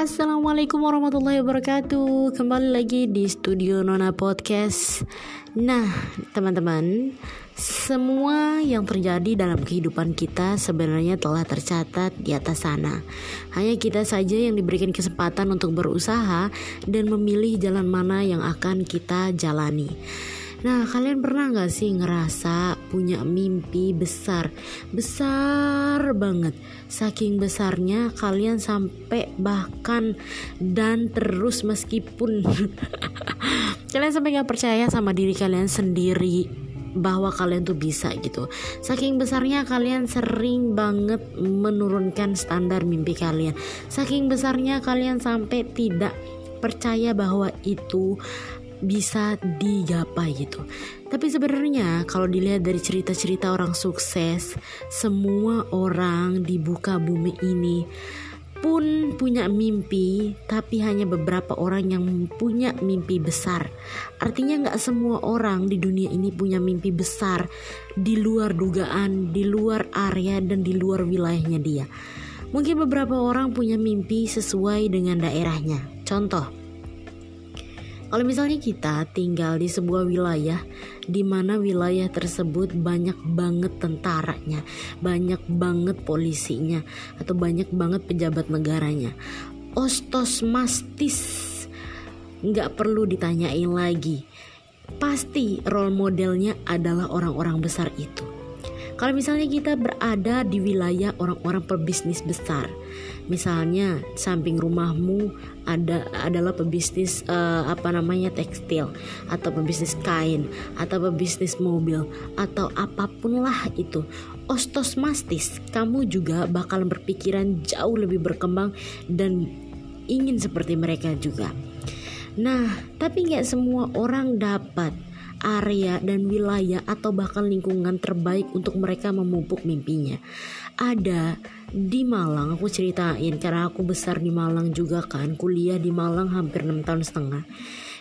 Assalamualaikum warahmatullahi wabarakatuh. Kembali lagi di studio Nona Podcast. Nah teman-teman Semua yang terjadi dalam kehidupan kita sebenarnya telah tercatat di atas sana. Hanya kita saja yang diberikan kesempatan untuk berusaha Dan memilih jalan mana yang akan kita jalani Nah, kalian pernah gak sih ngerasa punya mimpi besar? Besar banget. Saking besarnya kalian sampai bahkan dan terus meskipun kalian sampai gak percaya sama diri kalian sendiri bahwa kalian tuh bisa gitu. Saking besarnya kalian sering banget menurunkan standar mimpi kalian. Saking besarnya kalian sampai tidak percaya bahwa itu bisa digapai gitu. Tapi sebenarnya kalau dilihat dari cerita-cerita orang sukses, semua orang di buka bumi ini pun punya mimpi, tapi hanya beberapa orang yang punya mimpi besar. Artinya nggak semua orang di dunia ini punya mimpi besar di luar dugaan, di luar area dan di luar wilayahnya dia. Mungkin beberapa orang punya mimpi sesuai dengan daerahnya. Contoh, kalau misalnya kita tinggal di sebuah wilayah di mana wilayah tersebut banyak banget tentaranya, banyak banget polisinya, atau banyak banget pejabat negaranya. Ostos mastis nggak perlu ditanyain lagi. Pasti role modelnya adalah orang-orang besar itu. Kalau misalnya kita berada di wilayah orang-orang pebisnis besar, misalnya samping rumahmu ada adalah pebisnis uh, apa namanya tekstil atau pebisnis kain atau pebisnis mobil atau apa pun lah itu ostos mastis kamu juga bakal berpikiran jauh lebih berkembang dan ingin seperti mereka juga. Nah tapi nggak semua orang dapat area dan wilayah atau bahkan lingkungan terbaik untuk mereka memupuk mimpinya. Ada di Malang aku ceritain karena aku besar di Malang juga kan kuliah di Malang hampir 6 tahun setengah.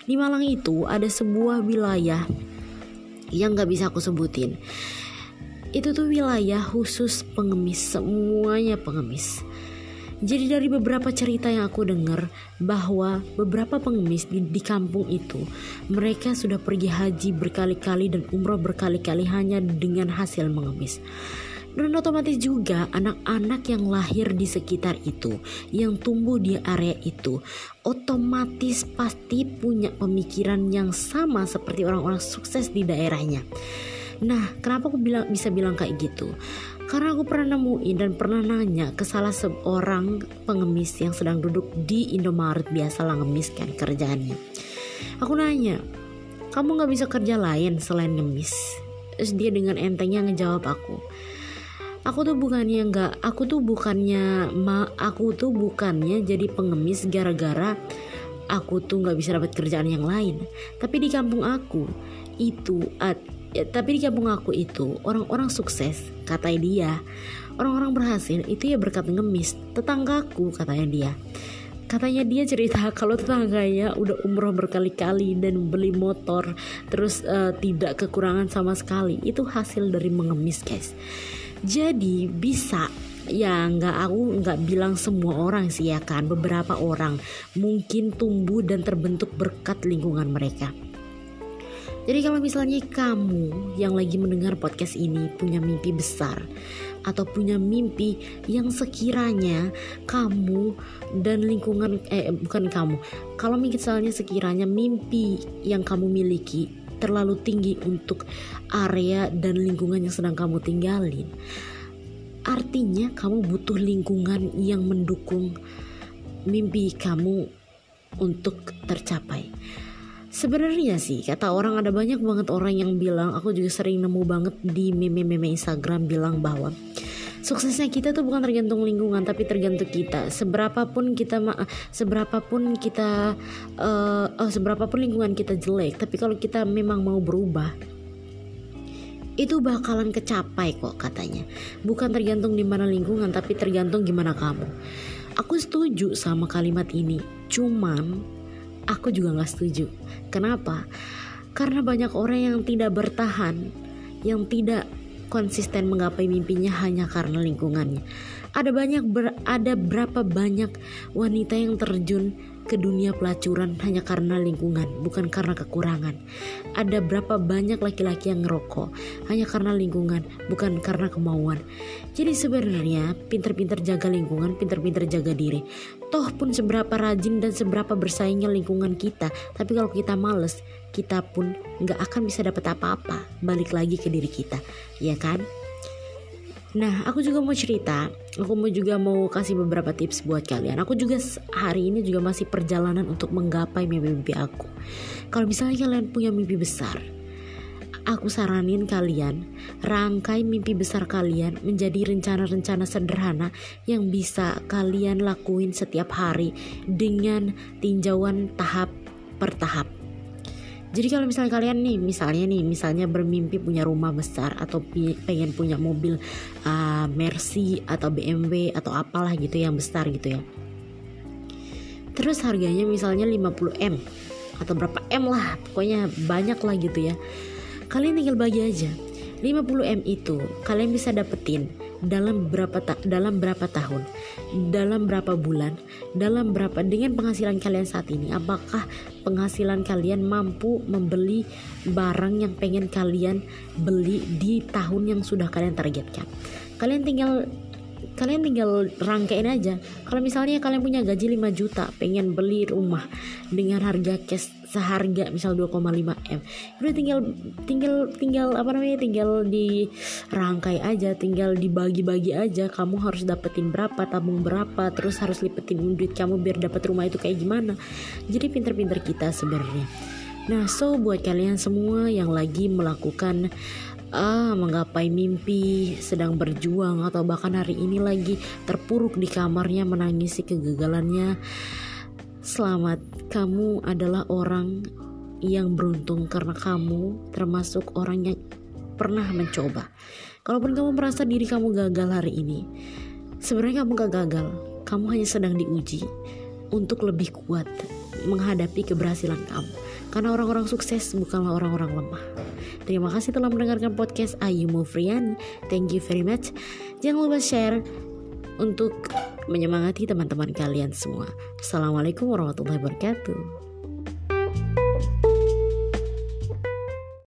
Di Malang itu ada sebuah wilayah yang gak bisa aku sebutin. Itu tuh wilayah khusus pengemis semuanya pengemis jadi dari beberapa cerita yang aku dengar bahwa beberapa pengemis di, di kampung itu mereka sudah pergi haji berkali-kali dan umroh berkali-kali hanya dengan hasil mengemis dan otomatis juga anak-anak yang lahir di sekitar itu yang tumbuh di area itu otomatis pasti punya pemikiran yang sama seperti orang-orang sukses di daerahnya Nah, kenapa aku bisa bilang kayak gitu? Karena aku pernah nemuin dan pernah nanya ke salah seorang pengemis yang sedang duduk di Indomaret biasa lah ngemis kan kerjaannya. Aku nanya, kamu gak bisa kerja lain selain ngemis? Terus dia dengan entengnya ngejawab aku, aku tuh bukannya nggak aku tuh bukannya ma aku tuh bukannya jadi pengemis gara-gara aku tuh nggak bisa dapat kerjaan yang lain tapi di kampung aku itu at, ya, tapi di kampung aku itu orang-orang sukses katanya dia. Orang-orang berhasil itu ya berkat ngemis. Tetanggaku katanya dia. Katanya dia cerita kalau tetangganya udah umroh berkali-kali dan beli motor terus uh, tidak kekurangan sama sekali. Itu hasil dari mengemis guys. Jadi bisa. Ya nggak aku nggak bilang semua orang sih ya kan. Beberapa orang mungkin tumbuh dan terbentuk berkat lingkungan mereka jadi kalau misalnya kamu yang lagi mendengar podcast ini punya mimpi besar atau punya mimpi yang sekiranya kamu dan lingkungan eh bukan kamu kalau misalnya sekiranya mimpi yang kamu miliki terlalu tinggi untuk area dan lingkungan yang sedang kamu tinggalin. Artinya kamu butuh lingkungan yang mendukung mimpi kamu untuk tercapai. Sebenarnya sih kata orang ada banyak banget orang yang bilang aku juga sering nemu banget di meme-meme Instagram bilang bahwa suksesnya kita tuh bukan tergantung lingkungan tapi tergantung kita. Seberapa pun kita seberapa pun kita uh, oh, seberapa pun lingkungan kita jelek tapi kalau kita memang mau berubah itu bakalan kecapai kok katanya. Bukan tergantung di mana lingkungan tapi tergantung gimana kamu. Aku setuju sama kalimat ini cuman aku juga nggak setuju kenapa karena banyak orang yang tidak bertahan yang tidak konsisten menggapai mimpinya hanya karena lingkungannya. Ada banyak ber, ada berapa banyak wanita yang terjun ke dunia pelacuran hanya karena lingkungan, bukan karena kekurangan. Ada berapa banyak laki-laki yang ngerokok hanya karena lingkungan, bukan karena kemauan. Jadi sebenarnya pinter-pinter jaga lingkungan, pinter-pinter jaga diri. Toh pun seberapa rajin dan seberapa bersaingnya lingkungan kita, tapi kalau kita males, kita pun nggak akan bisa dapat apa-apa. Balik lagi ke diri kita, ya kan? Nah, aku juga mau cerita. Aku mau juga mau kasih beberapa tips buat kalian. Aku juga hari ini juga masih perjalanan untuk menggapai mimpi-mimpi aku. Kalau misalnya kalian punya mimpi besar, aku saranin kalian rangkai mimpi besar kalian menjadi rencana-rencana sederhana yang bisa kalian lakuin setiap hari dengan tinjauan tahap per tahap. Jadi kalau misalnya kalian nih, misalnya nih, misalnya bermimpi punya rumah besar atau pengen punya mobil uh, Mercy atau BMW atau apalah gitu yang besar gitu ya. Terus harganya misalnya 50 M atau berapa M lah, pokoknya banyak lah gitu ya. Kalian tinggal bagi aja. 50 M itu kalian bisa dapetin dalam berapa ta dalam berapa tahun, dalam berapa bulan, dalam berapa dengan penghasilan kalian saat ini, apakah penghasilan kalian mampu membeli barang yang pengen kalian beli di tahun yang sudah kalian targetkan. Kalian tinggal kalian tinggal rangkain aja kalau misalnya kalian punya gaji 5 juta pengen beli rumah dengan harga cash seharga misal 2,5 m udah tinggal tinggal tinggal apa namanya tinggal dirangkai aja tinggal dibagi-bagi aja kamu harus dapetin berapa tabung berapa terus harus lipetin duit kamu biar dapat rumah itu kayak gimana jadi pinter-pinter kita sebenarnya nah so buat kalian semua yang lagi melakukan ah menggapai mimpi, sedang berjuang atau bahkan hari ini lagi terpuruk di kamarnya menangisi kegagalannya. Selamat, kamu adalah orang yang beruntung karena kamu termasuk orang yang pernah mencoba. Kalaupun kamu merasa diri kamu gagal hari ini, sebenarnya kamu gak gagal. Kamu hanya sedang diuji untuk lebih kuat menghadapi keberhasilan kamu. Karena orang-orang sukses bukanlah orang-orang lemah. Terima kasih telah mendengarkan podcast Ayu Mufriani. Thank you very much. Jangan lupa share untuk menyemangati teman-teman kalian semua. Assalamualaikum warahmatullahi wabarakatuh.